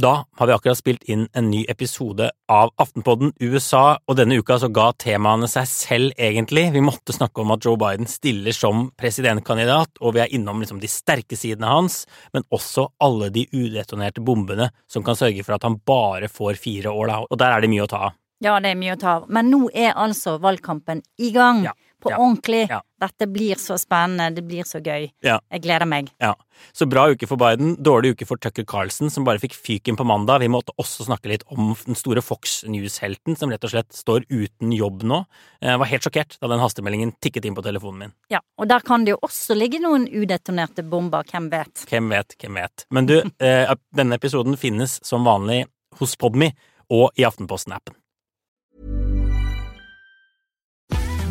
Da har vi akkurat spilt inn en ny episode av Aftenpodden USA, og denne uka så ga temaene seg selv, egentlig. Vi måtte snakke om at Joe Biden stiller som presidentkandidat, og vi er innom liksom de sterke sidene hans, men også alle de udetonerte bombene som kan sørge for at han bare får fire år, da. Og der er det mye å ta av. Ja, det er mye å ta av. Men nå er altså valgkampen i gang. Ja. På Ja. ordentlig. Ja. Dette blir så spennende. Det blir så gøy. Ja. Jeg gleder meg. Ja, Så bra uke for Biden, dårlig uke for Tucker Carlson, som bare fikk fyken på mandag. Vi måtte også snakke litt om den store Fox News-helten, som rett og slett står uten jobb nå. Jeg var helt sjokkert da den hastemeldingen tikket inn på telefonen min. Ja, Og der kan det jo også ligge noen udetonerte bomber. Hvem vet? Hvem vet, hvem vet. Men du, eh, denne episoden finnes som vanlig hos Podme og i Aftenposten-appen.